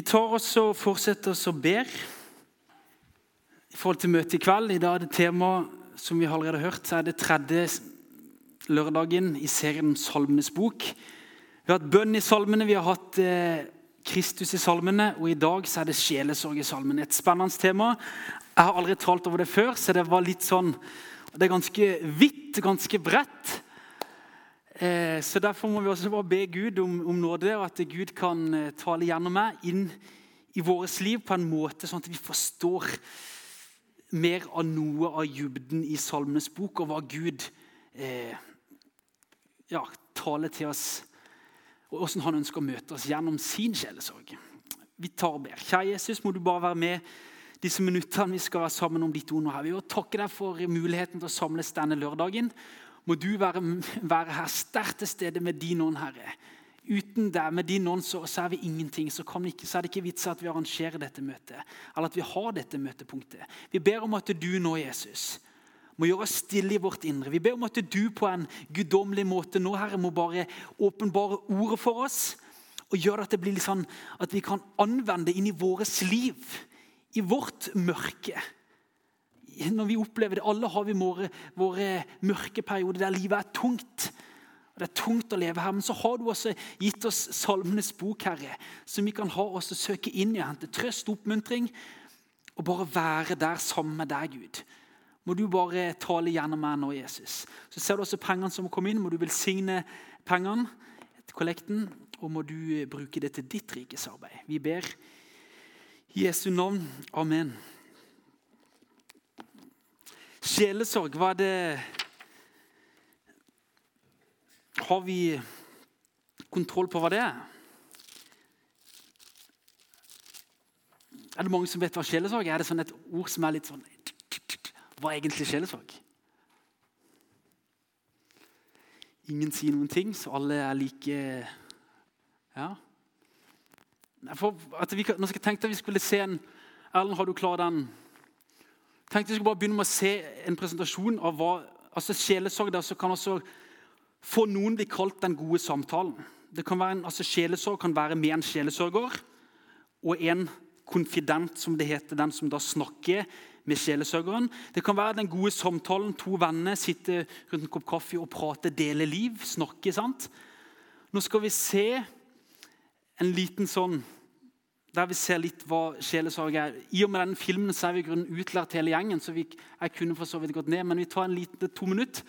Vi tar oss og fortsetter oss og ber i forhold til møtet i kveld. I dag er det tema som vi allerede har hørt, så er det tredje lørdagen i serien Salmenes bok. Vi har hatt bønn i salmene, vi har hatt eh, Kristus i salmene, og i dag så er det sjelesorg i salmene. Et spennende tema. Jeg har aldri talt over det før, så det var litt sånn Det er ganske vidt, ganske bredt. Eh, så Derfor må vi også bare be Gud om, om nåde, og at Gud kan eh, tale gjennom meg inn i vårt liv på en måte sånn at vi forstår mer av noe av dybden i Salmenes bok, og hva Gud eh, ja, taler til oss, og hvordan han ønsker å møte oss gjennom sin sjelesorg. Vi tar og ber. Kjære Jesus, må du bare være med disse minuttene vi skal være sammen om ditt ord. nå her. Vi vil takke deg for muligheten til å samles denne lørdagen. Må du være, være her sterkt til stede med din ånd, Herre. Uten deg, med din ånd, så, så er vi ingenting. Så, ikke, så, er det ikke vits at vi arrangerer dette møtet, eller at vi har dette møtepunktet. Vi ber om at du nå, Jesus, må gjøre oss stille i vårt indre. Vi ber om at du på en guddommelig måte nå, Herre, må bare åpenbare ordet for oss. Og gjøre at det blir litt sånn at vi kan anvende det inn i vårt liv i vårt mørke. Når vi opplever det, Alle har vi våre, våre mørke perioder der livet er tungt. Og Det er tungt å leve her, men så har du også gitt oss Salmenes bok, Herre, som vi kan ha oss å søke inn i, hente trøst og oppmuntring, og bare være der sammen med deg, Gud. Må du bare tale gjennom meg nå, Jesus. Så ser du også pengene som kommer inn. Må du velsigne pengene til kollekten, og må du bruke det til ditt rikes arbeid. Vi ber. I Jesu navn. Amen. Sjelesorg, hva er det Har vi kontroll på hva det er? Er det mange som vet hva sjelesorg er? Er det sånn et ord som er litt sånn Hva er egentlig sjelesorg? Ingen sier noen ting, så alle er like Ja. For at vi, nå skal jeg tenke at vi skulle se en Erlend, har du klar den? Tenkte vi skulle bare begynne med å se en presentasjon av hva altså Sjelesorg der, så kan også for noen bli kalt den gode samtalen. Det kan være en, altså Sjelesorg kan være med en sjelesørger og en konfident, som det heter, den som da snakker med sjelesørgeren. Det kan være den gode samtalen. To venner sitter rundt en kopp kaffe og prater, deler liv, snakker. sant? Nå skal vi se en liten sånn der vi ser litt hva sjelesorg er. I og med denne filmen så er vi utlært hele gjengen, så vi, jeg kunne for så vidt gått ned, men vi tar en liten to minutter.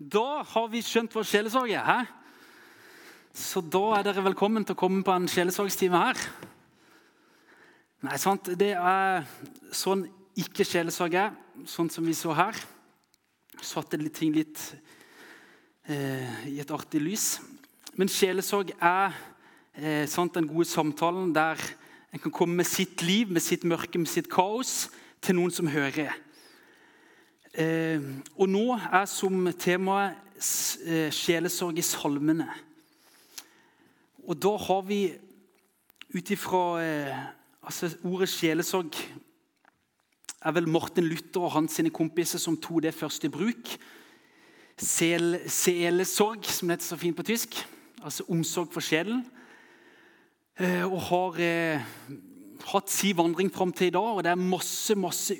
Da har vi skjønt hva sjelesorg er. Hæ? Så da er dere velkommen til å komme på en sjelesorgstime her. Nei, sant? Det er sånn ikke sjelesorg er, sånn som vi så her. Satte ting litt eh, i et artig lys. Men sjelesorg er eh, sant, den gode samtalen der en kan komme med sitt liv, med sitt mørke, med sitt kaos, til noen som hører. Eh, og nå er som temaet eh, sjelesorg i salmene. Og da har vi ut ifra eh, altså Ordet sjelesorg er vel Morten Luther og hans sine kompiser som tok det først i bruk. Sel, selesorg, som det heter så fint på tysk. Altså omsorg for sjelen. Og har hatt si vandring fram til i dag. og Det er masse, masse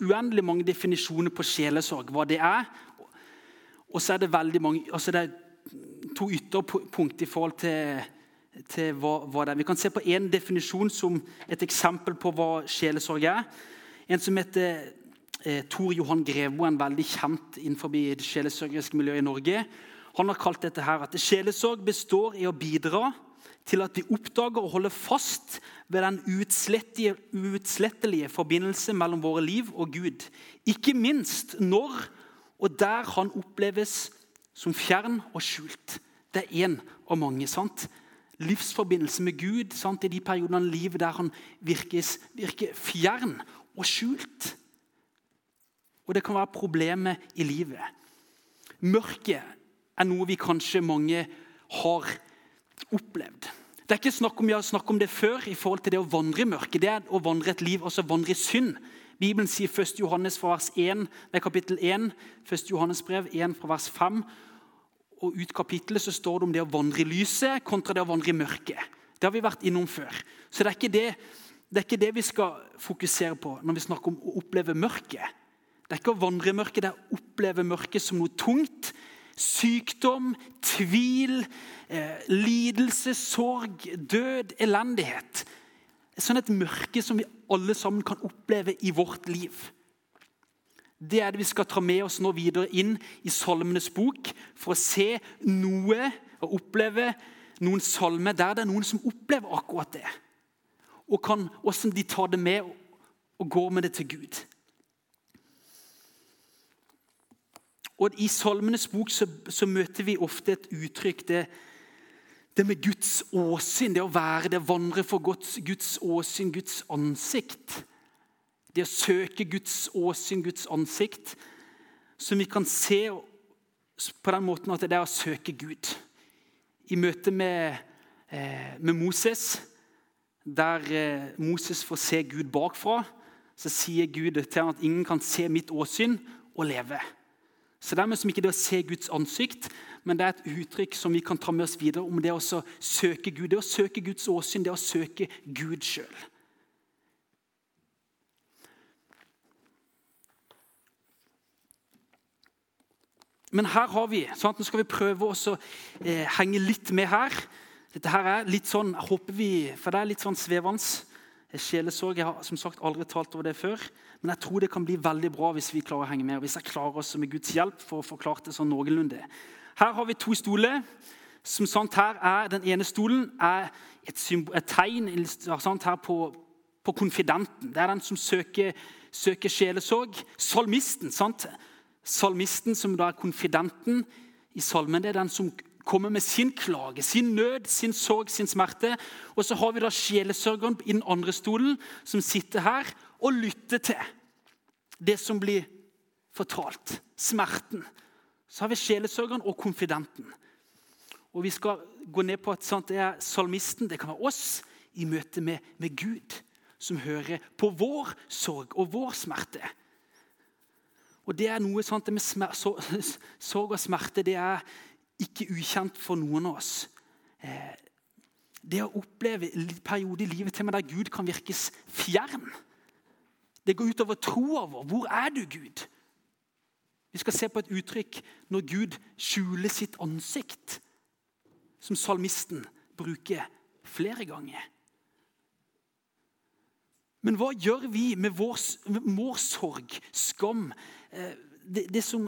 uendelig mange definisjoner på sjelesorg, hva det er. Og så er det veldig mange, altså det er to ytterpunkt i forhold til, til hva, hva, det er. Vi kan se på én definisjon som et eksempel på hva sjelesorg er. En som heter eh, Tor Johan Grevo, en veldig kjent innenfor det sjelesørgeriske miljøet i Norge. Han har kalt dette her at sjelesorg består i å bidra til at vi oppdager og holder fast ved den uutslettelige forbindelse mellom våre liv og Gud. Ikke minst når og der han oppleves som fjern og skjult. Det er én av mange. sant? Livsforbindelse med Gud sant? i de periodene av livet der han virkes, virker fjern og skjult. Og det kan være problemet i livet. Mørket er noe vi kanskje mange har opplevd. Det er ikke snakk om, snakk om det før i forhold til det å vandre i mørket. Det er å vandre et liv, altså vandre i synd. Bibelen sier 1. Johannes fra vers 1, nei, kapittel 1, 1. Johannes brev 1 fra vers 5. Og ut kapittelet så står det om det å vandre i lyset kontra det å vandre i mørket. Det har vi vært innom før. Så det er ikke det, det, er ikke det vi skal fokusere på når vi snakker om å oppleve mørket. Det er ikke å vandre i mørket, det er å oppleve mørket som noe tungt, Sykdom, tvil, eh, lidelse, sorg, død, elendighet. Sånn et mørke som vi alle sammen kan oppleve i vårt liv. Det er det vi skal ta med oss nå videre inn i Salmenes bok for å se noe og oppleve noen salmer der det er noen som opplever akkurat det. Og hvordan de tar det med og går med det til Gud. Og I Salmenes bok så, så, møter vi ofte et uttrykk det, det med Guds åsyn, det å være, det vandre for Guds, Guds åsyn, Guds ansikt. Det å søke Guds åsyn, Guds ansikt, som vi kan se på den måten at det er å søke Gud. I møte med, eh, med Moses, der eh, Moses får se Gud bakfra, så sier Gud til ham at ingen kan se mitt åsyn og leve. Så Dermed som ikke det å se Guds ansikt, men det er et uttrykk som vi kan ta med oss videre om det å søke Gud. Det å søke Guds åsyn, det å søke Gud sjøl. Men her har vi, sånn at nå skal vi prøve å eh, henge litt med her. Dette her er litt sånn, håper vi, for det er litt sånn svevende. Sjelesorg. Jeg har som sagt aldri talt over det før. Men jeg tror det kan bli veldig bra hvis vi klarer å henge med. og hvis jeg klarer oss med Guds hjelp for å forklare det sånn noenlunde. Her har vi to stoler. som sant her er Den ene stolen er et, et tegn sant, her på, på, konfidenten. Det er den som søker, søker sjelesorg. Salmisten. sant? Salmisten som da er konfidenten i salmen, det er den som kommer med sin klage, sin nød, sin sorg, sin smerte. Og så har vi da sjelesørgeren i den andre stolen, som sitter her og lytte til det som blir fortalt. Smerten. Så har vi sjelesørgeren og konfidenten. Og Vi skal gå ned på at sant, det er salmisten, det kan være oss, i møte med, med Gud, som hører på vår sorg og vår smerte. Og det er noe sant, med smer, sorg og smerte det er ikke ukjent for noen av oss. Eh, det å oppleve en periode i livet til meg der Gud kan virkes fjern. Det går utover troa vår. Hvor er du, Gud? Vi skal se på et uttrykk når Gud skjuler sitt ansikt, som salmisten bruker flere ganger. Men hva gjør vi med vår, vår sorg, skam, eh, det, det som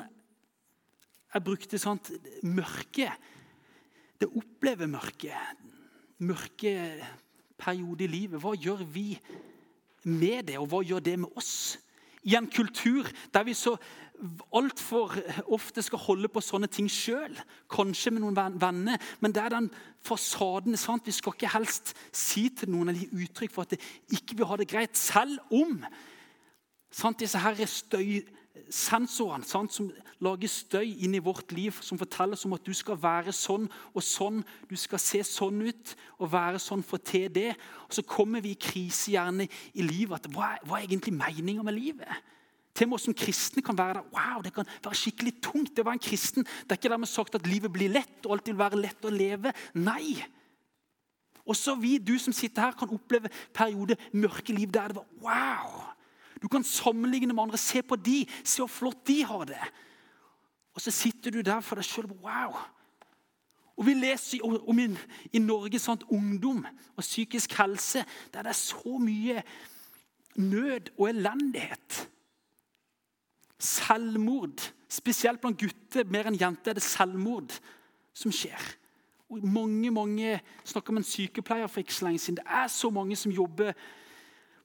jeg brukte sant, mørke. Det opplever mørket. Mørke perioder i livet. Hva gjør vi med det, og hva gjør det med oss? I en kultur der vi så altfor ofte skal holde på sånne ting sjøl, kanskje med noen venner, men det er den fasaden sant? Vi skal ikke helst si til noen eller gi uttrykk for at det ikke vil ha det greit, selv om sant? disse her støysensorene sant? som lager støy inn i vårt liv, som forteller oss om at du skal være sånn og sånn, du skal se sånn ut og være sånn for til det. Og Så kommer vi i krise gjerne i livet. at Hva er, hva er egentlig meninga med livet? Til og med som kristne kan være der. Wow, Det kan være skikkelig tungt. Det å være en kristen, det er ikke dermed sagt at livet blir lett og alltid vil være lett å leve. Nei. Også vi, du som sitter her, kan oppleve perioder, mørke liv der det var wow. Du kan sammenligne med andre. Se på de, se hvor flott de har det. Og så sitter du der for deg sjøl. Wow. Og Vi leser om i, i Norge sant, ungdom og psykisk helse der det er så mye nød og elendighet. Selvmord. Spesielt blant gutter mer enn jenter er det selvmord som skjer. Og mange, mange snakker om en sykepleier for ikke så lenge siden. Det er så mange som jobber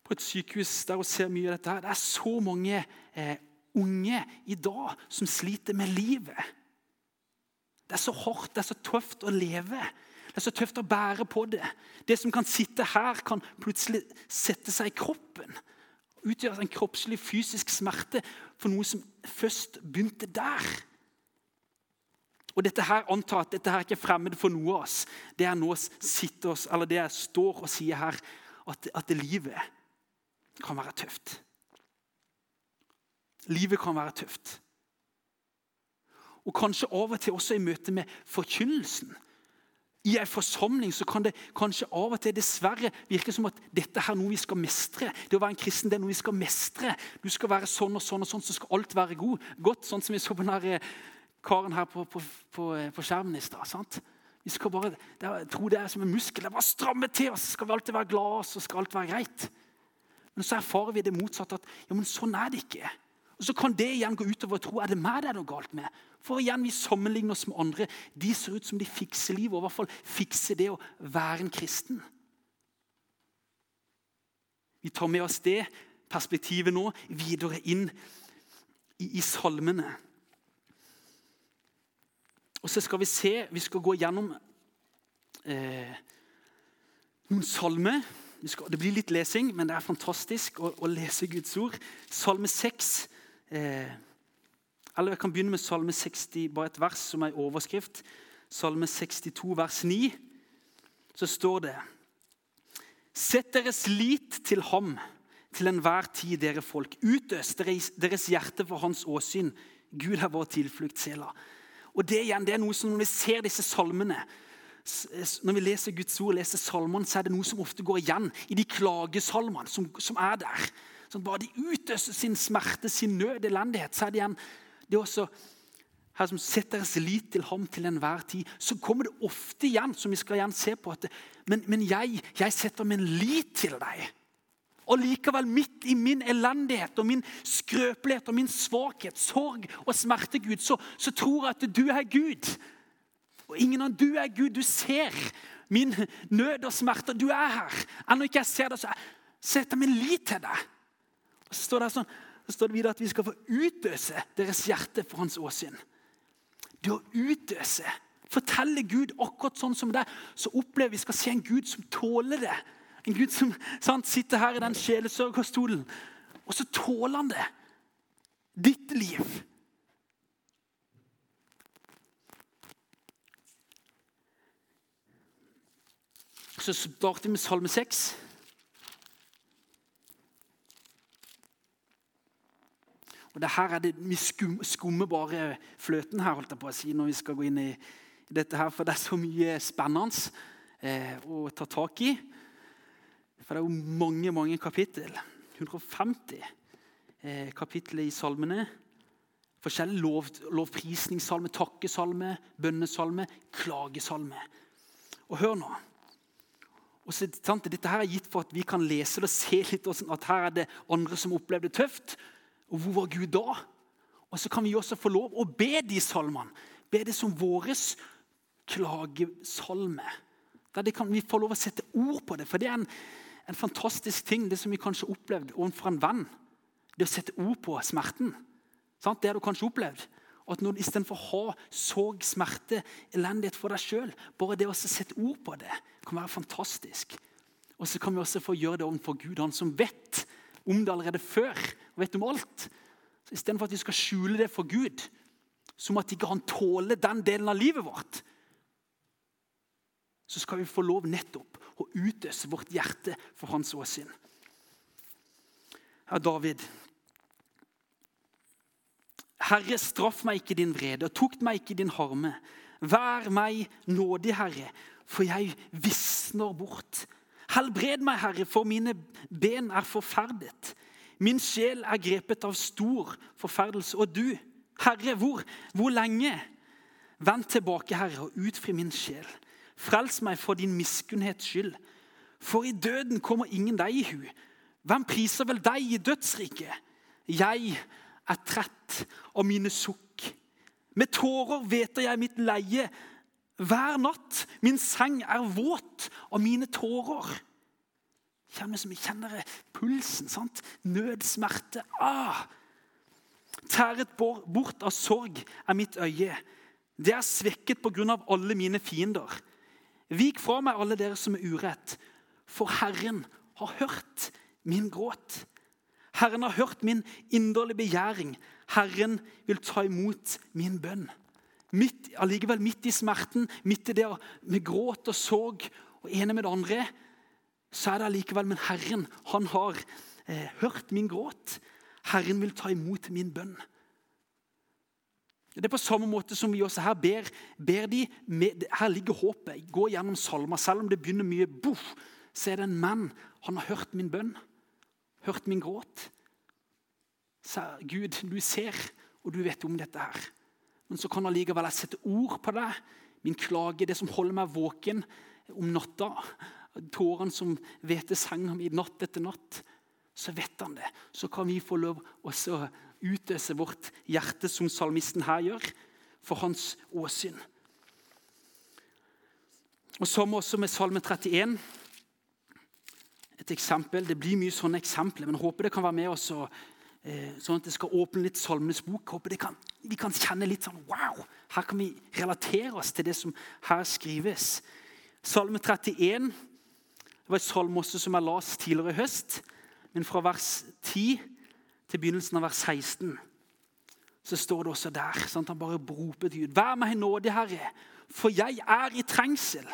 på et sykehus der og ser mye av dette. her. Det er så mange eh, unge i dag som sliter med livet. Det er så hardt, det er så tøft å leve. Det er så tøft å bære på det. Det som kan sitte her, kan plutselig sette seg i kroppen Utgjøre en kroppslig, fysisk smerte for noe som først begynte der. Og dette her antar at dette her ikke er fremmed for noe av oss. Det er nå sitter oss, eller det jeg står og sier her, at, at livet kan være tøft. Livet kan være tøft. Og kanskje av og til også i møte med forkynnelsen i en forsamling så kan det kanskje av og til dessverre virke som at dette her er noe vi skal mestre. Det å være en kristen det er noe vi skal mestre. Du skal være sånn og sånn, og sånn, så skal alt være god. godt. Sånn som vi så på denne her karen her på, på, på, eh, på skjermen i stad. Vi skal bare tro det er som en muskel. Det er bare stramme til, og så skal vi alltid være glade, og så skal alt være greit. Men så erfarer vi det motsatte. at ja, men sånn er det ikke. Og Så kan det igjen gå utover tro er det meg det er noe galt med. For igjen, Vi sammenligner oss med andre. De ser ut som de fikser livet, og i hvert fall fikser det å være en kristen. Vi tar med oss det perspektivet nå videre inn i, i salmene. Og så skal vi se Vi skal gå gjennom eh, noen salmer. Det blir litt lesing, men det er fantastisk å, å lese Guds ord. Salme 6 Eh, eller jeg kan begynne med Salme 60, bare et vers som er overskrift. Salme 62, vers 9. Så står det Sett deres lit til ham til enhver tid, dere folk. Utøs deres hjerte for hans åsyn. Gud er vår tilfluktssela. Og det igjen, det er noe som Når vi ser disse salmene, når vi leser Guds ord, leser salmene, så er det noe som ofte går igjen i de klagesalmene som, som er der. Sånn, bare de utøser sin smerte, sin nød, elendighet, så er det igjen det også her som setter deres lit til ham til enhver tid. Så kommer det ofte igjen, som vi skal igjen se på, at men, men jeg, jeg setter min lit til deg. Og likevel, midt i min elendighet og min skrøpelighet og min svakhet, sorg og smerte, Gud, så, så tror jeg at du er Gud. Og ingen av du er Gud. Du ser min nød og smerte. Du er her. Ennå ikke jeg ser det, så setter jeg min lit til deg. Og så står det, sånn, så står det videre at vi skal få utøse deres hjerte for hans åsyn. Det å utøse, fortelle Gud akkurat sånn som det, så opplever vi skal se en Gud som tåler det. En Gud som sant, sitter her i den sjelesørgerstolen, og så tåler han det. Ditt liv. Så starter vi med Salme 6. Og det her er det, Vi skum, skummer bare fløten her, holdt jeg på å si, når vi skal gå inn i, dette. her, For det er så mye spennende eh, å ta tak i. For det er jo mange, mange kapittel. 150 eh, kapitler i salmene. Forskjellige lov, lovprisningssalme, takkesalme, bønnesalme, klagesalme. Og hør nå. Og så, sant, Dette her er gitt for at vi kan lese det og se litt at her er det andre som opplevde det tøft. Og hvor var Gud da? Og så kan vi også få lov å be de salmene. Be det som våres klagesalme. Der kan vi få lov å sette ord på det. For det er en, en fantastisk ting, det som vi kanskje har opplevd overfor en venn. Det å sette ord på smerten. Sant? Det har du kanskje opplevd. Og at når Istedenfor å ha sorg, smerte, elendighet for deg sjøl, bare det å sette ord på det kan være fantastisk. Og så kan vi også få gjøre det overfor Gud, han som vet om det allerede før. og vet om alt. Så Istedenfor at vi skal skjule det for Gud, som at ikke han tåler den delen av livet vårt, så skal vi få lov nettopp å utøse vårt hjerte for hans åsyn. Ja, David, Herre, straff meg ikke din vrede, og tukt meg ikke din harme. Vær meg nådig, Herre, for jeg visner bort. Helbred meg, Herre, for mine ben er forferdet. Min sjel er grepet av stor forferdelse. Og du, Herre, hvor, hvor lenge? Vend tilbake, Herre, og utfri min sjel. Frels meg for din miskunnhets skyld. For i døden kommer ingen deg i hu. Hvem priser vel deg i dødsriket? Jeg er trett av mine sukk. Med tårer vet jeg mitt leie. Hver natt min seng er våt av mine tårer. Kjenner som jeg kjenner pulsen. sant? Nødsmerte. Ah! Tæret bort av sorg er mitt øye. Det er svekket av alle mine fiender. Vik fra meg, alle dere som er urett, for Herren har hørt min gråt. Herren har hørt min inderlige begjæring. Herren vil ta imot min bønn. Midt, allikevel midt i smerten, midt i det med gråt og sorg og ene med det andre, så er det allikevel Men Herren, han har eh, hørt min gråt. Herren vil ta imot min bønn. Det er på samme måte som vi også her ber, ber de med, Her ligger håpet. Gå gjennom salmer. Selv om det begynner mye boff, så er det en mann. Han har hørt min bønn hørt min gråt. Sa Gud, du ser, og du vet om dette her. Men så kan allikevel jeg sette ord på det. Min klage, det som holder meg våken om natta. Tårene som hveter senga mi natt etter natt. Så vet han det. Så kan vi få lov å utøse vårt hjerte, som salmisten her gjør, for hans åsyn. Og Som også med Salme 31 et eksempel. Det blir mye sånne eksempler, men jeg håper det kan være med oss. Eh, sånn at det skal åpne litt Salmenes bok. håper kan, Vi kan kjenne litt sånn Wow! Her kan vi relatere oss til det som her skrives. Salme 31 det var et salme også som jeg las tidligere i høst. Men fra vers 10 til begynnelsen av vers 16 så står det også der. at Han bare roper til Gud. Vær meg nådig, Herre, for jeg er i trengsel.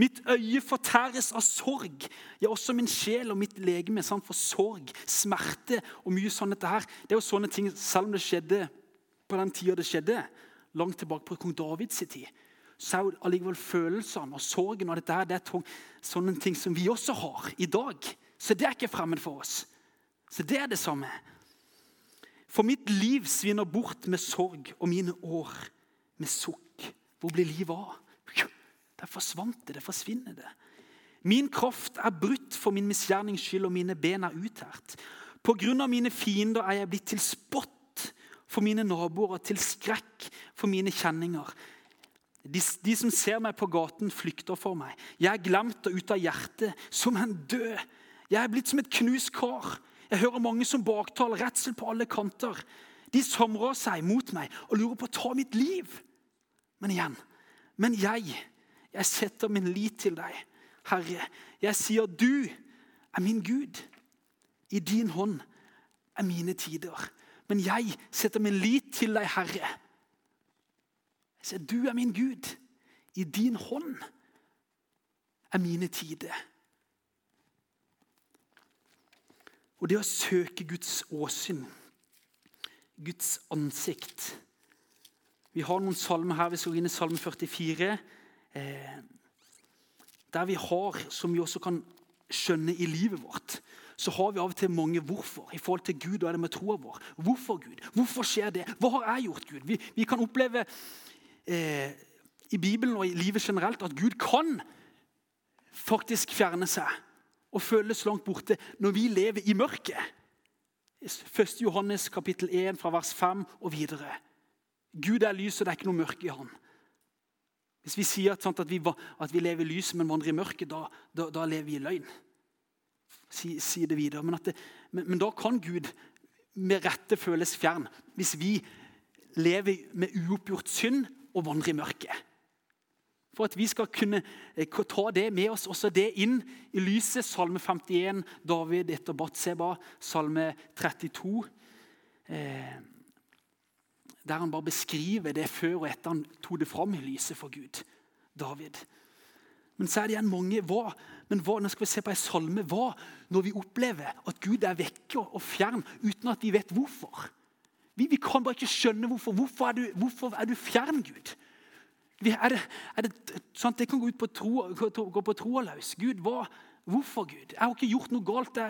Mitt øye fortæres av sorg. Ja, også min sjel og mitt legeme sant? for sorg, smerte og mye sånn dette her. Det er jo sånne ting, Selv om det skjedde på den tida det skjedde, langt tilbake på kong Davids tid, så er jo allikevel følelsene og sorgen og dette her, det er sånne ting som vi også har i dag. Så det er ikke fremmed for oss. Så det er det samme. For mitt liv svinner bort med sorg, og mine år med sukk. Hvor blir livet av? Der forsvant det. Det forsvinner det. Min kraft er brutt for min misgjernings skyld, og mine ben er uthært. På grunn av mine fiender er jeg blitt til spott for mine naboer og til skrekk for mine kjenninger. De, de, som ser meg på gaten, flykter for meg. Jeg er glemt og ute av hjertet, som en død. Jeg er blitt som et knust kar. Jeg hører mange som baktaler, redsel på alle kanter. De samrår seg mot meg og lurer på å ta mitt liv. Men igjen, men jeg jeg setter min lit til deg, Herre. Jeg sier du er min Gud. I din hånd er mine tider. Men jeg setter min lit til deg, Herre. Jeg sier du er min Gud. I din hånd er mine tider. Og det å søke Guds åsyn, Guds ansikt Vi har noen salmer her. Vi skal inn i salme 44 eh, der vi har, som vi også kan skjønne i livet vårt, så har vi av og til mange hvorfor i forhold til Gud. og det med troa vår. Hvorfor Gud? Hvorfor skjer det? Hva har jeg gjort, Gud? Vi, vi kan oppleve eh, i Bibelen og i livet generelt at Gud kan faktisk fjerne seg og føles langt borte når vi lever i mørket. 1. Johannes kapittel 1 fra vers 5 og videre. Gud er lys, og det er ikke noe mørke i han. Hvis vi sier at, sant, at, vi, at vi, lever i lyset, men vandrer i mørket, da, da, da, lever vi i løgn. Si, si det videre. Men, det, men, men, da kan Gud med rette føles fjern hvis vi lever med uoppgjort synd og vandrer i mørket. For at vi skal kunne eh, ta det med oss, også det inn i lyset. Salme 51, David etter Batseba, salme 32. Eh, der han bare beskriver det før og etter han tok det fram i lyset for Gud. David. Men så er det igjen mange hva, men hva, nå skal vi se på en salme, hva når vi opplever at Gud er vekke og fjern uten at vi vet hvorfor? Vi, vi kan bare ikke skjønne hvorfor. Hvorfor er du, hvorfor er du fjern, Gud? Er det, er det, det kan gå, ut på tro, gå på tro løs. Gud, hva, hvorfor Gud? Jeg har ikke gjort noe galt.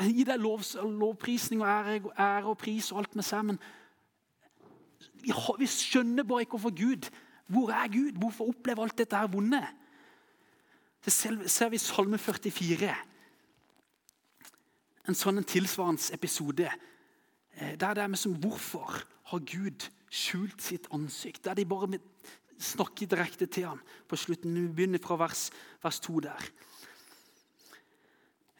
Jeg gir deg lov, lovprisning og ære, ære, og pris og alt med seg. Men vi skjønner bare ikke hvorfor Gud Hvor er Gud? Hvorfor opplever alt dette her vonde? Det ser vi i Salme 44. En sånn en tilsvarende episode. Eh, der det er med som Hvorfor har Gud skjult sitt ansikt? Der de bare snakker direkte til ham på slutten. Vi begynner fra vers, vers 2 der.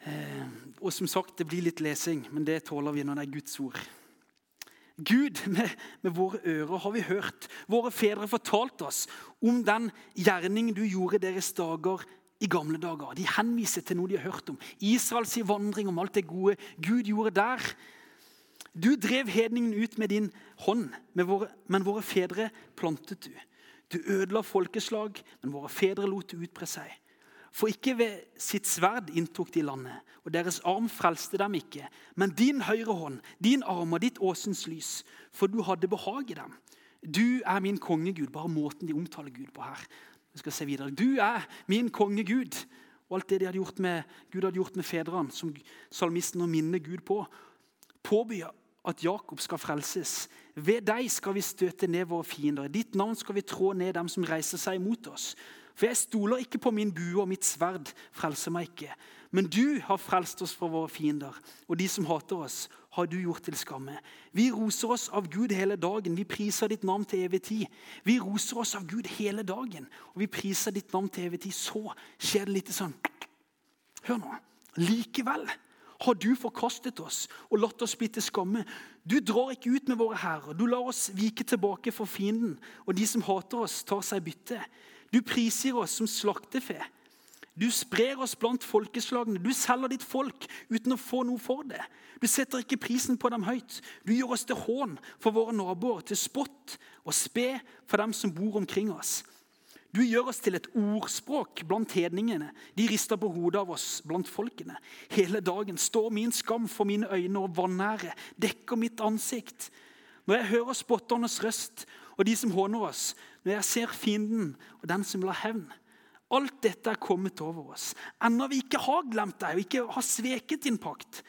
Eh, og som sagt, Det blir litt lesing, men det tåler vi når det er Guds ord. Gud, med, med, våre ører har vi hørt. Våre fedre fortalte oss om den gjerning du gjorde deres dager i gamle dager. De henviser til noe de har hørt om. Israels vandring, om alt det gode Gud gjorde der. Du drev hedningen ut med din hånd, med våre, men våre fedre plantet du. Du ødela folkeslag, men våre fedre lot det utbre seg. For ikke ved sitt sverd inntok de landet, og deres arm frelste dem ikke. Men din høyre hånd, din arm og ditt åsens lys, for du hadde behag i dem. Du er min kongegud. Bare måten de omtaler Gud på her. Vi skal se videre. Du er min kongegud. Og alt det de hadde gjort med, Gud hadde gjort med fedrene, som salmisten nå minner Gud på, påbyr at Jakob skal frelses. Ved deg skal vi støte ned våre fiender. I ditt navn skal vi trå ned dem som reiser seg imot oss. For jeg stoler ikke på min bue, og mitt sverd frelser meg ikke. Men du har frelst oss fra våre fiender, og de som hater oss, har du gjort til skamme. Vi roser oss av Gud hele dagen. Vi priser ditt navn til evig tid. Vi roser oss av Gud hele dagen, og vi priser ditt navn til evig tid. Så skjer det litt sånn Hør nå. Likevel har du forkastet oss og latt oss bli til skamme. Du drar ikke ut med våre hærer. Du lar oss vike tilbake for fienden, og de som hater oss, tar seg bytte. Du prisgir oss som slaktefe. Du sprer oss blant folkeslagene. Du selger ditt folk uten å få noe for det. Du setter ikke prisen på dem høyt. Du gjør oss til hån for våre naboer, til spott og spe for dem som bor omkring oss. Du gjør oss til et ordspråk blant hedningene. De rister på hodet av oss blant folkene. Hele dagen står min skam for mine øyne, og vanære dekker mitt ansikt. Når jeg hører spotternes røst og de som håner oss, når jeg ser fienden og den som vil ha hevn Alt dette er kommet over oss. Ennå vi ikke har glemt deg og ikke har sveket din pakt.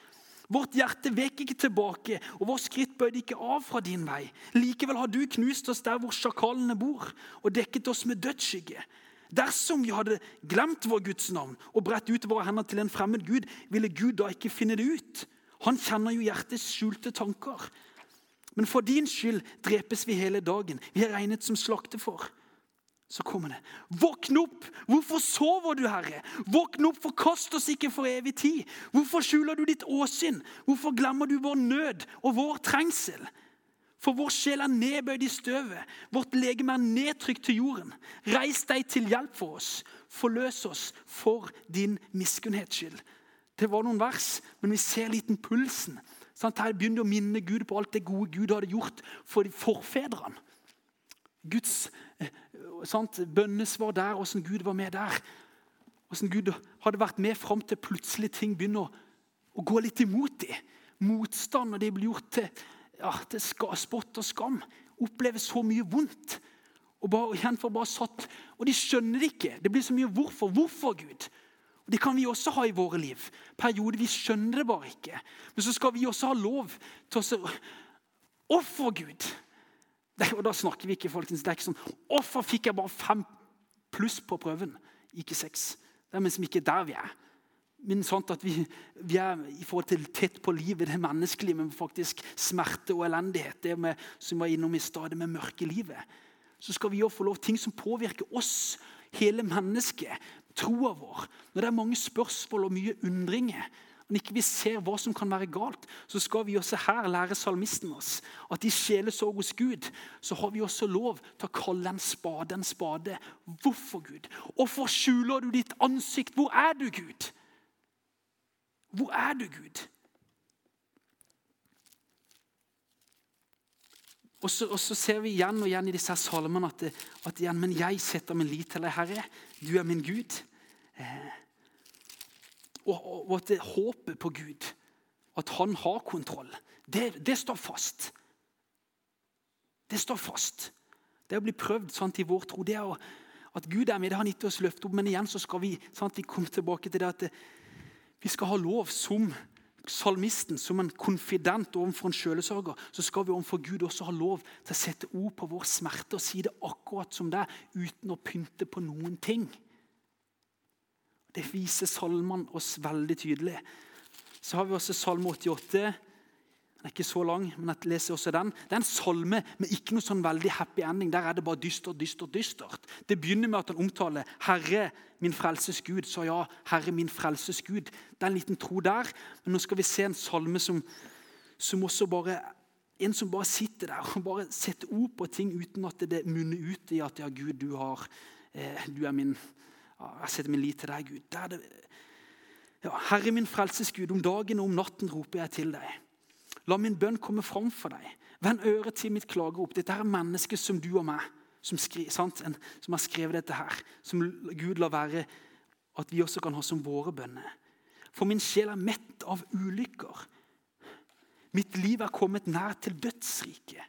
Vårt hjerte vek ikke tilbake, og vår skritt bøyde ikke av fra din vei. Likevel har du knust oss der hvor sjakalene bor, og dekket oss med dødsskygge. Dersom vi hadde glemt vår Guds navn og bredt ut våre hender til en fremmed Gud, ville Gud da ikke finne det ut. Han kjenner jo hjertets skjulte tanker. Men for din skyld drepes vi hele dagen. Vi er regnet som slaktefår. Så kommer det. Våkn opp! Hvorfor sover du, Herre? Våkn opp, forkast oss ikke for evig tid. Hvorfor skjuler du ditt åsyn? Hvorfor glemmer du vår nød og vår trengsel? For vår sjel er nedbøyd i støvet, vårt legeme er nedtrykt til jorden. Reis deg til hjelp for oss, forløs oss for din miskunnhets skyld. Det var noen vers, men vi ser litt pulsen. Sånn, her begynner de å minne Gud på alt det gode Gud hadde gjort for forfedrene. Guds eh, sant, bønnesvar der, åssen Gud var med der. Åssen Gud hadde vært med fram til plutselig ting begynner å gå litt imot dem. Motstand, når de blir gjort til, ja, til spott og skam. Opplever så mye vondt. Og bare, igjen for bare satt, og de skjønner det ikke. Det blir så mye 'hvorfor'. Hvorfor, Gud? Det kan vi også ha i våre liv. Perioder vi skjønner det bare ikke. Men så skal vi også ha lov til å Hvorfor, Gud? og da snakker vi ikke folkens, det er ikke sånn Hvorfor fikk jeg bare fem pluss på prøven? Ikke seks. Det er liksom ikke der vi er. men sant at vi, vi, er i forhold til tett på livet, det menneskelige, men faktisk smerte og elendighet. Det med, som var innom i stedet med mørke livet. Så skal vi også få lov ting som påvirker oss, hele mennesket, troa vår. Når det er mange spørsmål og mye undringer, når ikke vi ser hva som kan være galt, så skal vi også her lære salmisten oss at i sjelesorg hos Gud så har vi også lov til å kalle en spade en spade. Hvorfor, Gud? Hvorfor skjuler du ditt ansikt? Hvor er du, Gud? Hvor er du, Gud? Og så, og så, ser vi igjen og igjen i disse salmene at, at igjen, men jeg setter min lit til deg, Herre. Du er min Gud. Eh, og, at håpet på Gud, at han har kontroll, det, det står fast. Det står fast. Det å bli prøvd sant, i vår tro, det er å, at Gud er med, det har han gitt oss løfte opp. Men igjen så skal vi sant, vi komme tilbake til det at vi skal ha lov som salmisten, som en konfident overfor en sjølesørger, så skal vi overfor Gud også ha lov til å sette ord på vår smerte og si det akkurat som det uten å pynte på noen ting. Det viser salmene oss veldig tydelig. Så har vi også Salme 88. Den er ikke så lang, men jeg leser også den. Det er en salme med ikke noe sånn veldig happy ending. Der er det bare dystert, dystert, dystert. Det begynner med at han omtaler 'Herre, min frelses Gud'. Så ja, 'Herre, min frelses Gud'. Det er en liten tro der. Men nå skal vi se en salme som, som også bare En som bare sitter der og bare setter ord på ting uten at det munner ut i at 'ja, Gud, du, har, eh, du er min Jeg setter min lit til deg, Gud'. Det det, ja, 'Herre, min frelses Gud, om dagen og om natten roper jeg til deg'. La min bønn komme fram for deg. Vend øret til mitt klagerop. Dette er mennesket som du og meg, som, skri, som, har skrevet dette her. Som Gud lar være at vi også kan ha som våre bønner. For min sjel er mett av ulykker. Mitt liv er kommet nær til dødsriket.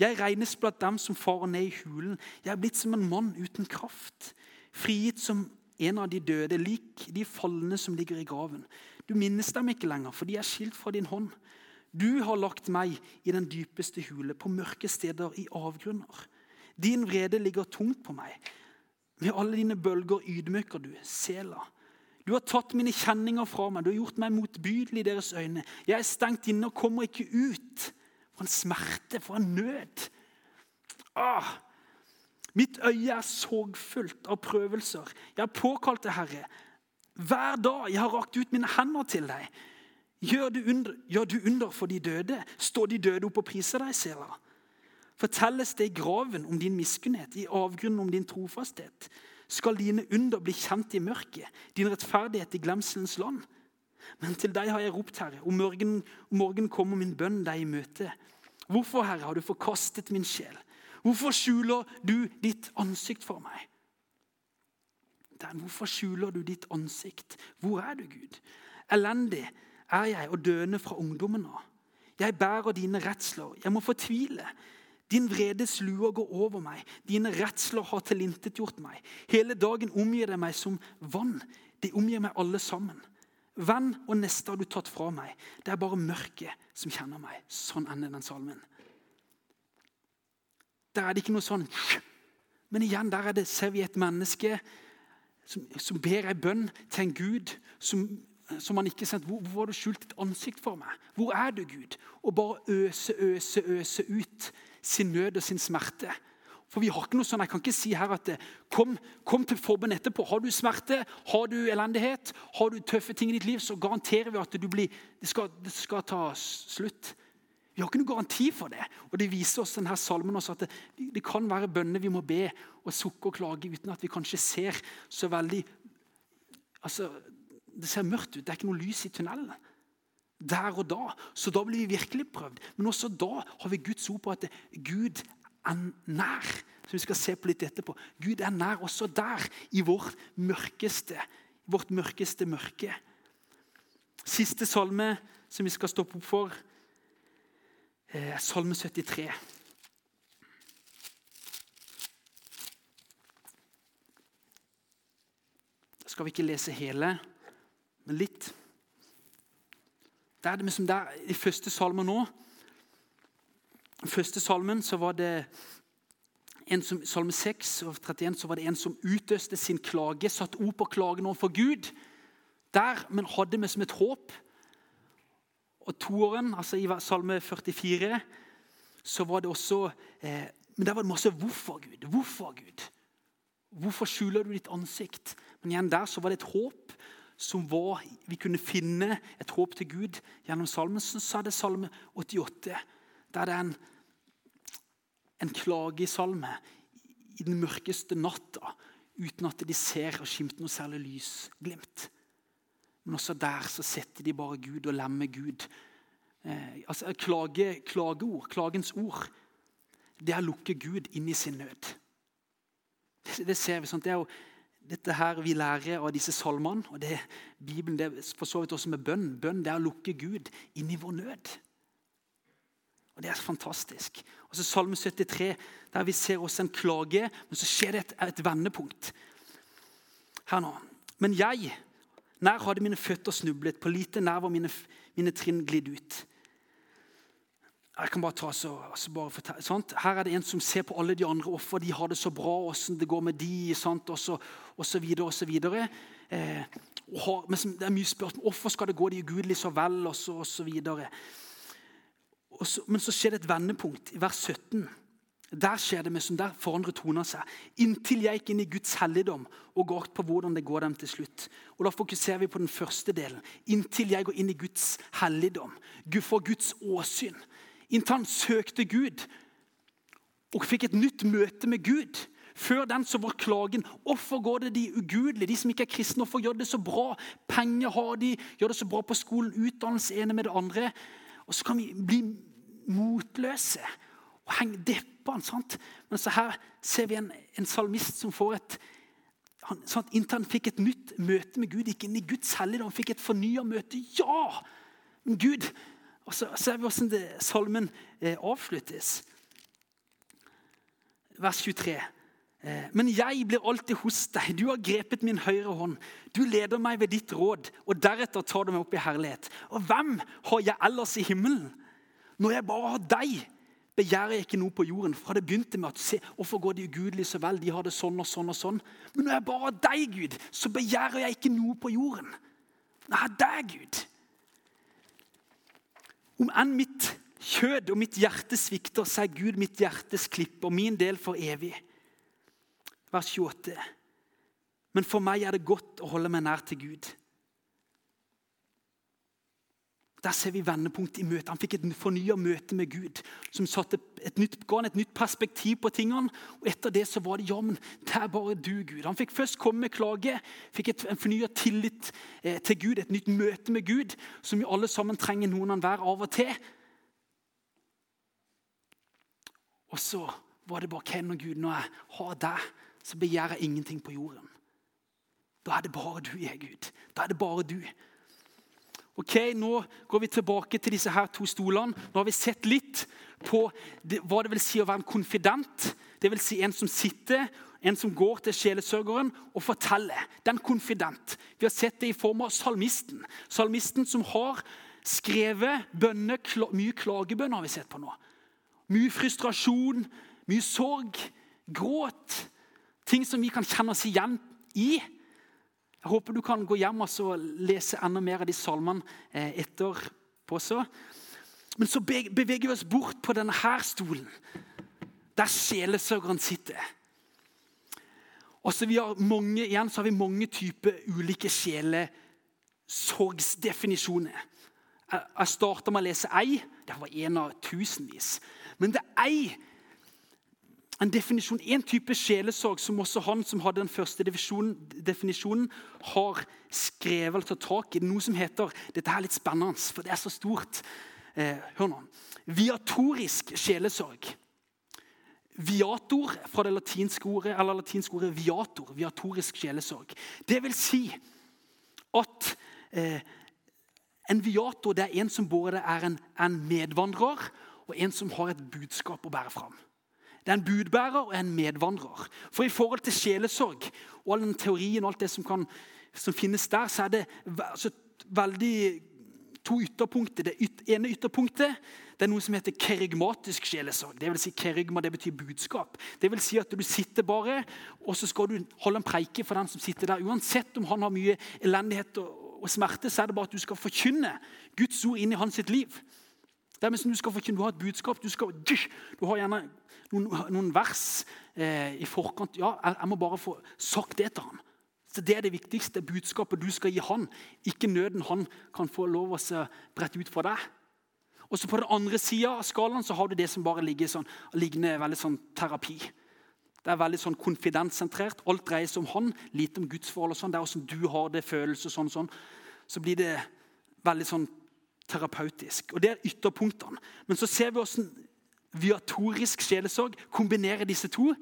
Jeg regnes blant dem som farer ned i hulen. Jeg er blitt som en mann uten kraft. Frigitt som en av de døde, lik de falne som ligger i graven. Du minnes dem ikke lenger, for de er skilt fra din hånd. Du har lagt meg i den dypeste hule, på mørke steder i avgrunner. Din vrede ligger tungt på meg. Med alle dine bølger ydmyker du, Sela. Du har tatt mine kjenninger fra meg, du har gjort meg motbydelig i deres øyne. Jeg er stengt inne og kommer ikke ut. For en smerte, for en nød. Ah, mitt øye er sorgfullt av prøvelser. Jeg har påkalt deg, Herre. Hver dag jeg har rakt ut mine hender til deg. Gjør du, under, gjør du under for de døde? Står de døde opp og priser deg, Sela? Fortelles det i graven om din miskunnhet, i avgrunnen om din trofasthet? Skal dine under bli kjent i mørket, din rettferdighet i glemselens land? Men til deg har jeg ropt, Herre, om morgenen, morgen kommer min bønn deg i møte. Hvorfor, Herre, har du forkastet min sjel? Hvorfor skjuler du ditt ansikt for meg? Hvorfor skjuler du ditt ansikt? Hvor er du, Gud? Elendig er jeg og døende fra ungdommen av. Jeg bærer dine redsler. Jeg må fortvile. Din vredes luer går over meg. Dine redsler har tilintetgjort meg. Hele dagen omgir det meg som vann. De omgir meg alle sammen. Venn og neste har du tatt fra meg. Det er bare mørket som kjenner meg. Sånn ender den salmen. Der er det ikke noe sånn Men igjen, der er det, ser vi et menneske som, som ber ei bønn til en Gud som som han ikke sendte. Hvor, har du skjult ditt ansikt for meg? Hvor er du, Gud? Og bare øse, øse, øse ut sin nød og sin smerte. For vi har ikke noe sånn, Jeg kan ikke si her at kom, kom til forbundet etterpå. Har du smerte, har du elendighet, har du tøffe ting i ditt liv, så garanterer vi at blir, det, skal, det, skal, ta slutt. Vi har ikke noen garanti for det. Og Det viser oss denne salmen også at det, det kan være bønner vi må be og sukke og klage uten at vi kanskje ser så veldig altså, det ser mørkt ut. Det er ikke noe lys i tunnelen. Der og da. Så da blir vi virkelig prøvd. Men også da har vi Guds ord på at Gud er nær. Som vi skal se på litt etterpå. Gud er nær også der, i vårt mørkeste, vårt mørkeste mørke. Siste salme som vi skal stoppe opp for, er salme 73. Skal vi ikke lese hele men litt. Det er det som der, I første salmen nå I første salmen så var det en som, salme 6 og 31 så var det en som utøste sin klage, satte ord på klagen overfor Gud. Der, men hadde vi som et håp. Og toåren, altså i Salme 44, så var det også eh, Men der var det masse 'hvorfor, Gud'? Hvorfor, Gud? Hvorfor skjuler du ditt ansikt? Men igjen der så var det et håp som var, vi kunne finne et håp til Gud gjennom salmen. Så er det salme 88, der det er en, en klagesalme i den mørkeste natta uten at de ser og skimter noe særlig lysglimt. Men også der så setter de bare Gud og lemmer Gud. Eh, altså klage, Klageord, klagens ord, det er å lukke Gud inn i sin nød. Det, det ser vi. sånn, Det er jo dette her vi lærer av disse salmene. og det, Bibelen det for så vidt også med bønn. Bønn det er å lukke Gud inn i vår nød. Og Det er fantastisk. Og så Salme 73, der vi ser også en klage, men så skjer det et, et vendepunkt. Her nå. Men jeg, nær hadde mine føtter snublet, på lite nær var mine, mine trinn glidd ut. Jeg kan bare ta så, altså bare fortelle, sant? Her er det en som ser på alle de andre hvorfor de har det så bra, hvordan det går med de, sant? Og, så, og så videre og så videre. Eh, og men det er mye spørsmål hvorfor skal det gå de ugudelige så vel, og så, og så videre. Og så, men så skjer det et vendepunkt i vers 17. Der skjer det med som der forandrer tonen seg. Inntil jeg gikk inn i Guds helligdom og går på hvordan det går dem til slutt. Og Da fokuserer vi på den første delen. Inntil jeg går inn i Guds helligdom. For Guds åsyn inntil han søkte Gud og fikk et nytt møte med Gud. Før den så var klagen hvorfor går det de ugudelige, de som ikke er kristne, hvorfor gjør det så bra? Penger har de, gjør det så bra på skolen, utdannelse ene med det andre. Og så kan vi bli motløse og henge deppene. sant? Men så her ser vi en, en salmist som får et han, sant? Inntil han fikk et nytt møte med Gud, gikk inn i Guds helligdom, fikk et fornya møte. Ja! Men Gud og så ser vi hvordan det, salmen eh, avsluttes. Vers 23. Eh, Men jeg blir alltid hos deg. Du har grepet min høyre hånd. Du leder meg ved ditt råd, og deretter tar du meg opp i herlighet. Og hvem har jeg ellers i himmelen? Når jeg bare har deg, begjærer jeg ikke noe på jorden. Fra det begynte med at se, Hvorfor går de ugudelige så vel? De har det sånn og sånn og sånn. Men når jeg bare har deg, Gud, så begjærer jeg ikke noe på jorden. Har deg, Gud, om enn mitt kjød og mitt hjerte svikter, så er Gud mitt hjertes klipp og min del for evig. Vers 28. Men for meg er det godt å holde meg nær til Gud. Der ser vi vendepunktet i møtet. Han fikk et fornya møte med Gud. som satte et nytt, ga han et nytt perspektiv på tingene. og Etter det så var det ja, men det er bare du, Gud. Han fikk først komme med klage, fikk et, en fornya tillit eh, til Gud, et nytt møte med Gud, som vi alle sammen trenger noen av hver av og til. Og så var det bare Ken og Gud. Når jeg har deg, så begjærer jeg ingenting på jorden. Da er det bare du, jeg, Gud. Da er det bare du. Ok, Nå går vi tilbake til disse her to stolene. Nå har vi sett litt på hva det vil si å være en konfident. Det vil si en som sitter, en som går til sjelesørgeren og forteller. Den konfident. Vi har sett det i form av salmisten. Salmisten som har skrevet bønner, mye klagebønner har vi sett på nå. Mye frustrasjon, mye sorg, gråt. Ting som vi kan kjenne oss igjen i. Jeg håper du kan gå hjem og lese enda mer av de salmene eh, etterpå. Så. Men så beveger vi oss bort på denne her stolen, der sjelesørgeren sitter. Og så vi har mange, igjen så har vi mange typer ulike sjelesorgsdefinisjoner. Jeg starta med å lese ei. Det var en av tusenvis. Men det er ei en definisjon, en type sjelesorg som også han som hadde den første definisjonen, har skrevet eller tatt tak i. Noe som heter Dette er litt spennende, for det er så stort. Eh, hør nå. Viatorisk sjelesorg. Viator fra det latinske ordet, eller latinske ordet viator. Viatorisk sjelesorg. Det vil si at eh, en viator det er en som både er en, en medvandrer og en som har et budskap å bære fram. Det er en budbærer og en medvandrer. For i forhold til sjelesorg og all den teorien og alt det som, kan, som finnes der, så er det altså, veldig to ytterpunkter. Det ene ytterpunktet det er noe som heter kerygmatisk sjelesorg. Det vil si kerygma, det betyr budskap. Det vil si at du sitter bare, og så skal du holde en preike for den som sitter der. Uansett om han har mye elendighet og smerte, så er det bare at du skal forkynne Guds ord inn i hans sitt liv. Det er Du skal du har et budskap. Du, skal, du har gjerne noen, noen vers eh, i forkant. Ja, jeg, jeg, må bare få sagt det til ham. Så Det er det viktigste budskapet du skal gi han. Ikke nøden han kan få lov å brette ut for deg. Og så På den andre sida av skalaen så har du det som bare ligger sånn, ligner veldig sånn terapi. Det er veldig sånn konfidenssentrert. Alt dreier seg om han, lite om gudsforhold. og sånn. Det er hvordan du har det, følelser sånn sånn. Så blir det veldig sånn terapeutisk. Og Det er ytterpunktene. Men så ser vi hvordan viatorisk sjelesorg kombinerer disse to.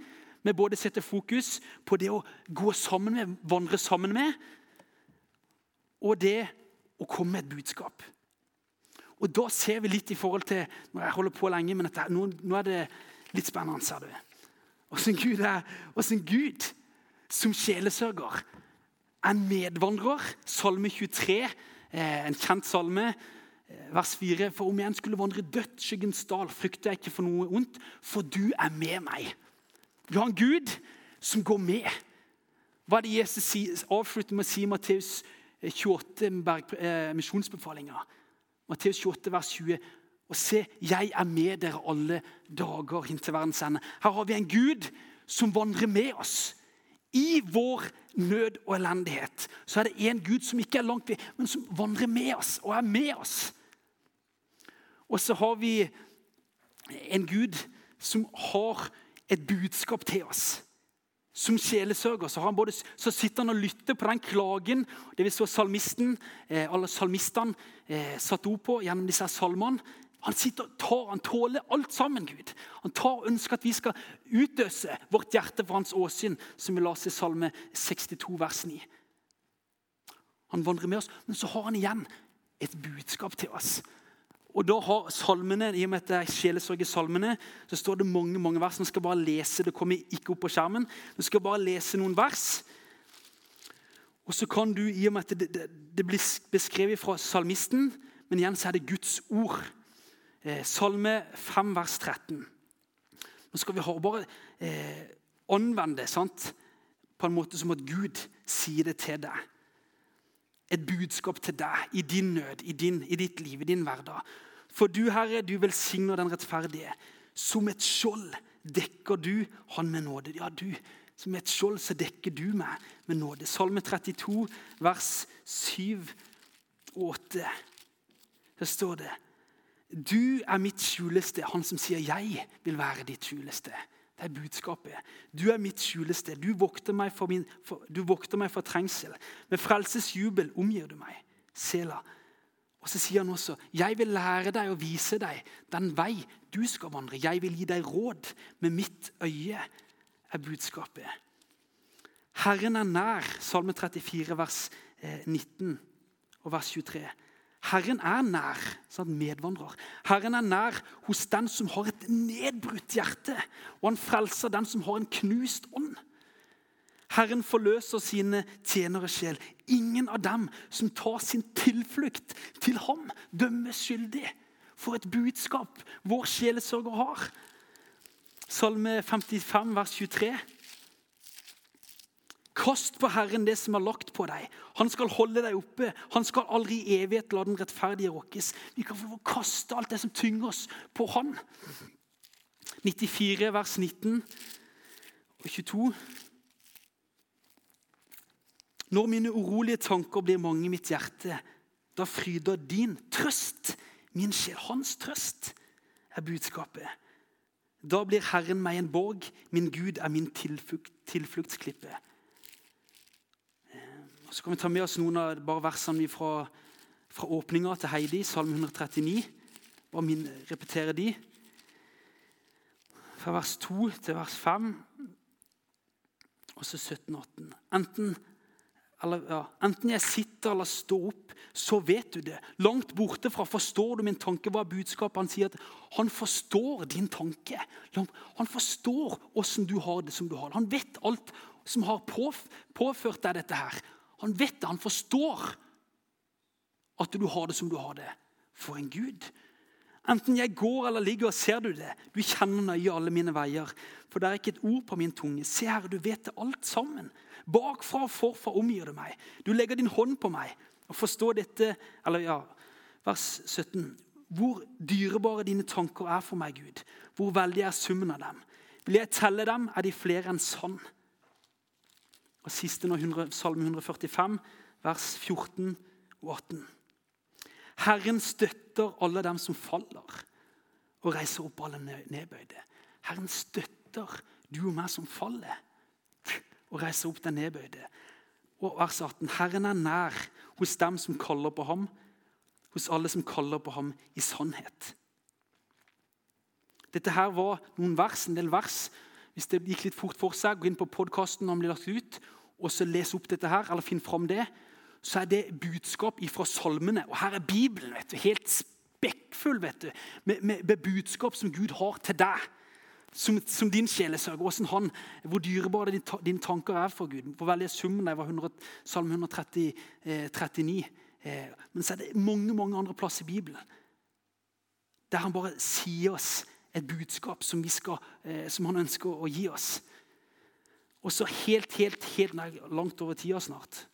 Med både sette fokus på det å gå sammen med, vandre sammen med, og det å komme med et budskap. Og Da ser vi litt i forhold til når Jeg holder på lenge, men dette, nå, nå er det litt spennende. ser du. Åssen Gud er hvordan Gud som sjelesørger er en medvandrer. Salme 23, eh, en kjent salme, vers 4. For om jeg skulle vandre dødsskyggens dal, frykter jeg ikke for noe ondt, for du er med meg. Vi har en Gud som går med. Hva er det Jesus avslutter med å si i Matteus 28, eh, misjonsbefalinga? Matteus 28, vers 20. Og se, jeg er med dere alle dager inntil verdens ende. Her har vi en Gud som vandrer med oss. I vår nød og elendighet så er det en Gud som ikke er langt ved, men som vandrer med oss og er med oss. Og så har vi en Gud som har et budskap til oss. Som sjelesørger så, både, så, sitter han og lytter på den klagen det vi så salmisten, eh, alle salmistene eh, satt ord på gjennom disse salmene. Han sitter og tar, han tåler alt sammen. Gud. Han tar og ønsker at vi skal utøse vårt hjerte for hans åsyn, som vi leste i Salme 62, vers 9. Han vandrer med oss, men så har han igjen et budskap til oss. Og da har salmene, I og med at det er sjelesorg i salmene, så står det mange mange vers. Nå skal jeg bare lese, Det kommer ikke opp på skjermen. Nå skal jeg bare lese noen vers. Og så kan du, i og med at det, det, det blir beskrevet fra salmisten, men igjen så er det Guds ord. Eh, salme 5, vers 13. Nå skal vi bare eh, anvende sant? på en måte som at Gud sier det til deg et budskap til deg i din nød, i, din, i ditt liv, i din hverdag. For du, Herre, du velsigner den rettferdige. Som et skjold dekker du han med nåde. Ja, du, som et skjold så dekker du meg med nåde. Salme 32, vers 7 og 8. Der står det Du er mitt skjuleste, han som sier 'jeg vil være ditt skjuleste'. Det er budskapet. Du er mitt skjulested. Du vokter meg for, min, for, du vokter meg for trengsel. Med frelsesjubel omgir du meg. Sela. Og så sier han også, 'Jeg vil lære deg og vise deg den vei du skal vandre.' 'Jeg vil gi deg råd. Med mitt øye er budskapet.' Herren er nær, Salme 34, vers 19 eh, og vers 23. Herren er nær, sant, medvandrer. Herren er nær hos den som har et nedbrutt hjerte, og han frelser den som har en knust ånd. Herren forløser sine tjenere sjel. Ingen av dem som tar sin tilflukt til ham, dømmes skyldig. For et budskap vår sjelesørger har. Salme 55, vers 23. Kast på Herren det som er lagt på deg. Han skal holde deg oppe. Han skal aldri i evighet la den rettferdige rokkes. Vi kan få kaste alt det som tynger oss, på Han. 94, vers 19 og 22. Når mine urolige tanker blir mange i mitt hjerte, da fryder din trøst, min sjel. Hans trøst er budskapet. Da blir Herren meg en borg, min Gud er min tilflukt, tilfluktsklippe. Så kan vi ta med oss noen av bare versene fra, fra åpninga til Heidi, Salme 139. Bare min, repetere de. Fra vers 2 til vers 5, og så 17 18. Enten, ja, enten jeg sitter eller står opp, så vet du det. Langt borte fra forstår du min tanke. Hva er budskapet? Han sier at han forstår din tanke. Han forstår åssen du har det som du har det. Han vet alt som har påført deg dette her. Han vet det, han forstår at du har det som du har det. For en Gud. Enten jeg går eller ligger, ser du det. Du kjenner nøye alle mine veier. For det er ikke et ord på min tunge. Se her, du vet det alt sammen. Bakfra og forfra omgir du meg. Du legger din hånd på meg. Og forstå dette, eller ja, vers 17. Hvor dyrebare dine tanker er for meg, Gud. Hvor veldig er summen av dem. Vil jeg telle dem, er de flere enn sand. Og siste nå, Salme 145, vers 14 og 18. Herren støtter alle dem som faller, og reiser opp alle nedbøyde. Herren støtter du og meg som faller, og reiser opp den nedbøyde. Og vers 18. Herren er nær hos dem som kaller på ham hos alle som kaller på ham i sannhet. Dette her var noen vers, en del vers. Hvis det gikk litt fort for seg, gå inn på podkasten når den blir lagt ut, og så les opp dette her, eller finn fram det. Så er det budskap fra salmene. Og her er Bibelen vet du, helt spekkfull vet du, med, med, med budskap som Gud har til deg. Som, som, din sjelesørger. Han, hvor dyrebare dine tanker er for Gud. Hvor veldig summen der var 100, Salme 139. Eh, Eh, men så er det mange mange andre plasser i Bibelen der han bare sier oss et budskap som, skal, eh, som han ønsker å gi oss. Og så helt, helt, helt langt over tida snart.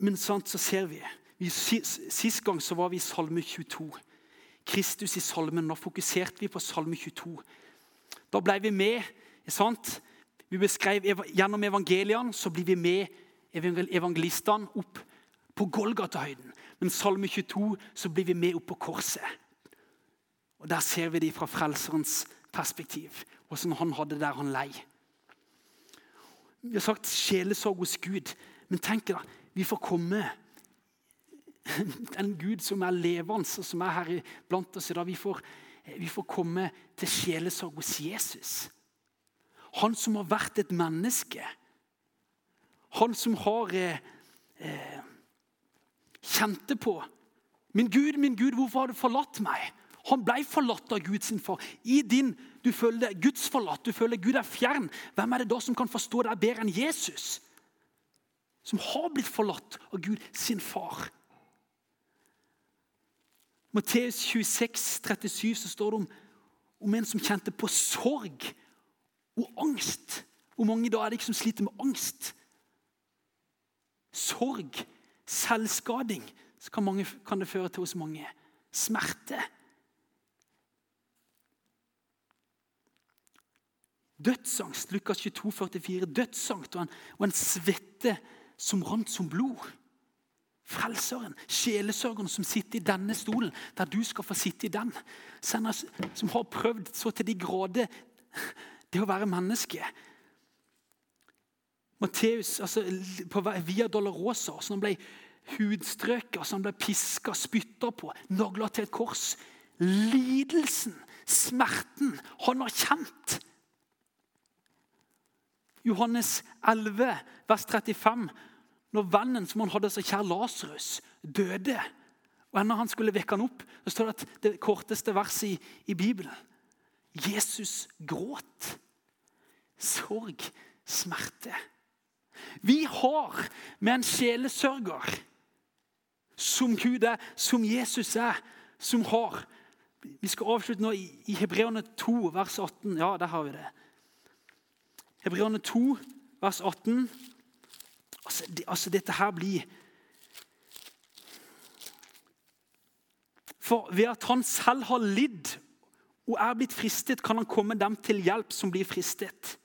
Men sant, så ser vi, vi Sist gang så var vi i Salme 22. Kristus i salmen. Nå fokuserte vi på Salme 22. Da ble vi med. sant? Vi beskrev Gjennom evangeliene så blir vi med evangelistene opp på Golgata-høyden. Men Salme 22 så blir vi med opp på korset. Og Der ser vi det fra Frelserens perspektiv. Hvordan han hadde der han lei. Vi har sagt sjelesorg hos Gud. Men tenk da, vi får komme Den Gud som er levende, og som er her blant oss i dag. Vi får, vi får komme til sjelesorg hos Jesus. Han som har vært et menneske han som har eh, eh, kjente på Min Gud, min Gud, hvorfor har du forlatt meg? Han ble forlatt av Gud sin far. I din, Du føler deg gudsforlatt, du føler Gud er fjern. Hvem er det da som kan forstå deg bedre enn Jesus? Som har blitt forlatt av Gud sin far. Matteus 26, 37 så står det om, om en som kjente på sorg og angst. Hvor mange da er det ikke som sliter med angst? sorg, selvskading, kan, mange, kan det føre til hos mange. Smerte. Dødsangst, Lukas 22, 44, dødsangst og en, og en svette som rant som blod. Frelseren, sjelesørgeren som sitter i denne stolen, der du skal få sitte i den. Som har prøvd så til de grader det å være menneske. Matteus altså, på Via Dolorosa. Så han ble hudstrøket, så han ble piska, spytta på, nagla til et kors. Lidelsen, smerten, han har kjent. Johannes 11, vers 35. Når vennen som han hadde så kjær Lasarus, døde, og når han skulle vekke han opp, så står det at det korteste verset i, i Bibelen Jesus gråt. Sorg, smerte. Vi har med en sjelesørger som Gud er, som Jesus er, som har Vi skal avslutte nå i, i Hebreerne 2, vers 18. Ja, der har vi det. Hebreerne 2, vers 18. Altså, det, altså dette her blir For ved at han selv har lidd og er blitt fristet, kan han komme dem til hjelp som blir fristet.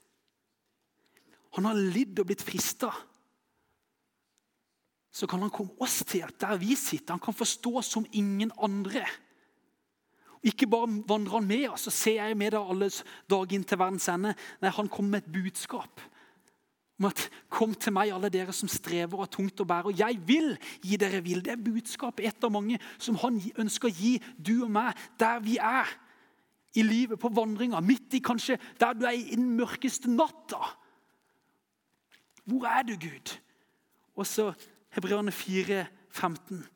Han har lidd og blitt frista. Så kan han komme oss til hjelp der vi sitter. Han kan forstå som ingen andre. Ikke bare vandrer han med oss, så ser jeg med deg alle dager inn til verdens ende. Nei, Han kommer med et budskap om at 'Kom til meg, alle dere som strever og har tungt å bære.' Og jeg vil gi dere hvile. Det er budskapet, et av mange, som han ønsker å gi du og meg der vi er i livet, på vandringa. Midt i kanskje der du er i den mørkeste natta. Hvor er du, Gud? Og så Hebreerne 4, 15.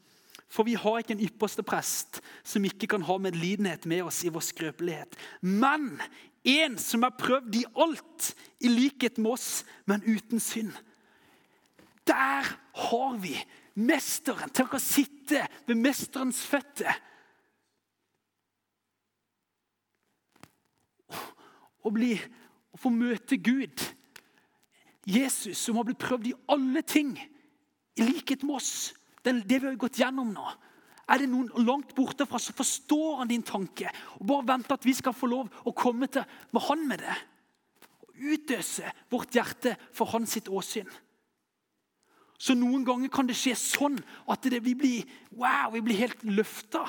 For vi har ikke en ypperste prest som ikke kan ha medlidenhet med oss i vår skrøpelighet. Men en som er prøvd i alt, i likhet med oss, men uten synd. Der har vi mesteren. til å sitte ved mesterens føtter. Og bli Å få møte Gud. Jesus som har blitt prøvd i alle ting, i likhet med oss. Det, det vi har gått gjennom nå. Er det noen langt borte fra, så forstår han din tanke. Og Bare venter at vi skal få lov å komme til med han med det. Og utøse vårt hjerte for hans sitt åsyn. Så noen ganger kan det skje sånn at det, vi, blir, wow, vi blir helt løfta.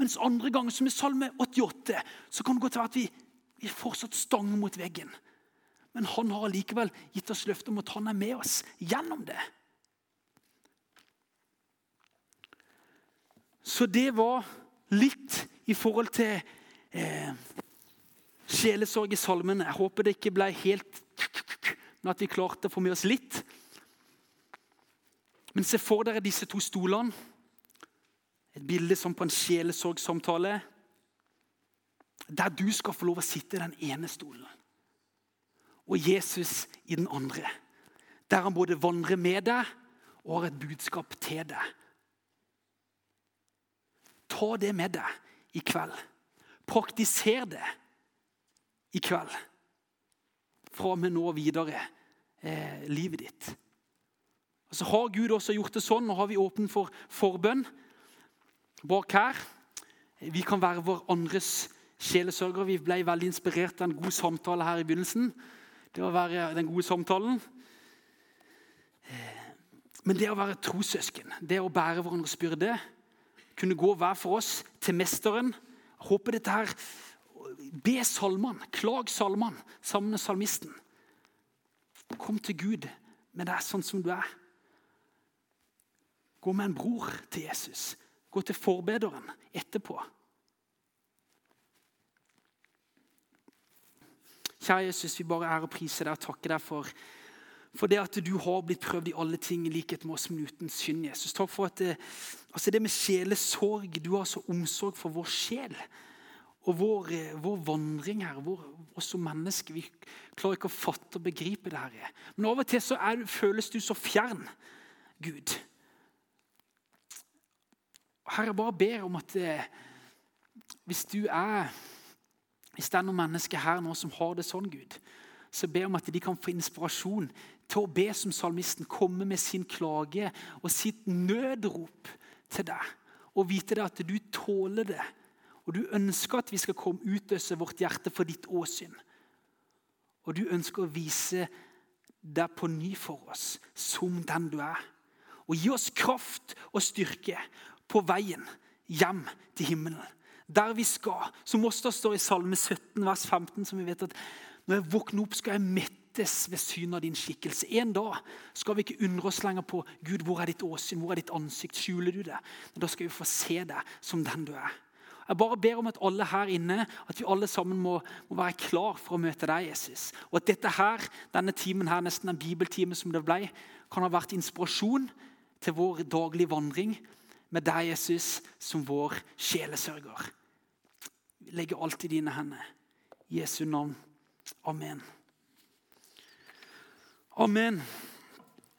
Mens andre ganger, som i Salme 88, så kan det godt være at vi, vi fortsatt stanger mot veggen. Men han har likevel gitt oss løfte om at han er med oss gjennom det. Så det var litt i forhold til eh, sjelesorg i salmene. Jeg håper det ikke ble helt Men at vi klarte å få med oss litt. Men se for dere disse to stolene. Et bilde som på en sjelesorgsamtale. Der du skal få lov å sitte i den ene stolen. Og Jesus i den andre. Der han både vandrer med deg og har et budskap til deg. Ta det med deg i kveld. Praktiser det i kveld. Fra og med nå og videre eh, livet ditt. Og Så har Gud også gjort det sånn. Nå har vi åpen for forbønn bak her. Vi kan være vår andres sjelesørger. Vi ble veldig inspirert av en god samtale her i begynnelsen. Det å være den gode samtalen. Men det å være trossøsken, det å bære hverandres byrde, kunne gå hver for oss til mesteren. håpe dette her Be salmene, klag salmene sammen med salmisten. Kom til Gud med deg sånn som du er. Gå med en bror til Jesus. Gå til forbederen etterpå. Kjære Jesus, vi bare ære og priser deg og takker deg for, for det at du har blitt prøvd i alle ting i likhet med oss, men uten synd. Jesus. Takk for at det, altså det med sjelesorg Du har så omsorg for vår sjel og vår, vår vandring her. Vår, oss som mennesker. Vi klarer ikke å fatte og begripe det her. Men av og til så er, føles du så fjern, Gud. Herre, bare ber om at hvis du er Hvis det er noen mennesker her nå som har det sånn, Gud, så jeg om at de kan få inspirasjon til å be som salmisten, komme med sin klage og sitt nødrop til deg. Og vite det at du tåler det. Og du ønsker at vi skal komme utøse vårt hjerte for ditt åsyn. Og du ønsker å vise deg på ny for oss som den du er. Og gi oss kraft og styrke på veien hjem til himmelen. Der vi skal. Som også står i Salme 17, vers 15, som vi vet at når jeg våkner opp, skal jeg mettes ved synet av din skikkelse. En dag skal vi ikke undre oss lenger på Gud, hvor er ditt åsyn, hvor er ditt ansikt. Skjuler du det? Men da skal vi få se deg som den du er. Jeg bare ber om at alle her inne at vi alle sammen må, må, være klar for å møte deg, Jesus. Og at dette her, denne timen her, nesten en bibeltime som det ble, kan ha vært inspirasjon til vår daglige vandring med deg, Jesus, som vår sjelesørger. Vi legger alt i dine hender. I Jesu navn. Amen. Amen.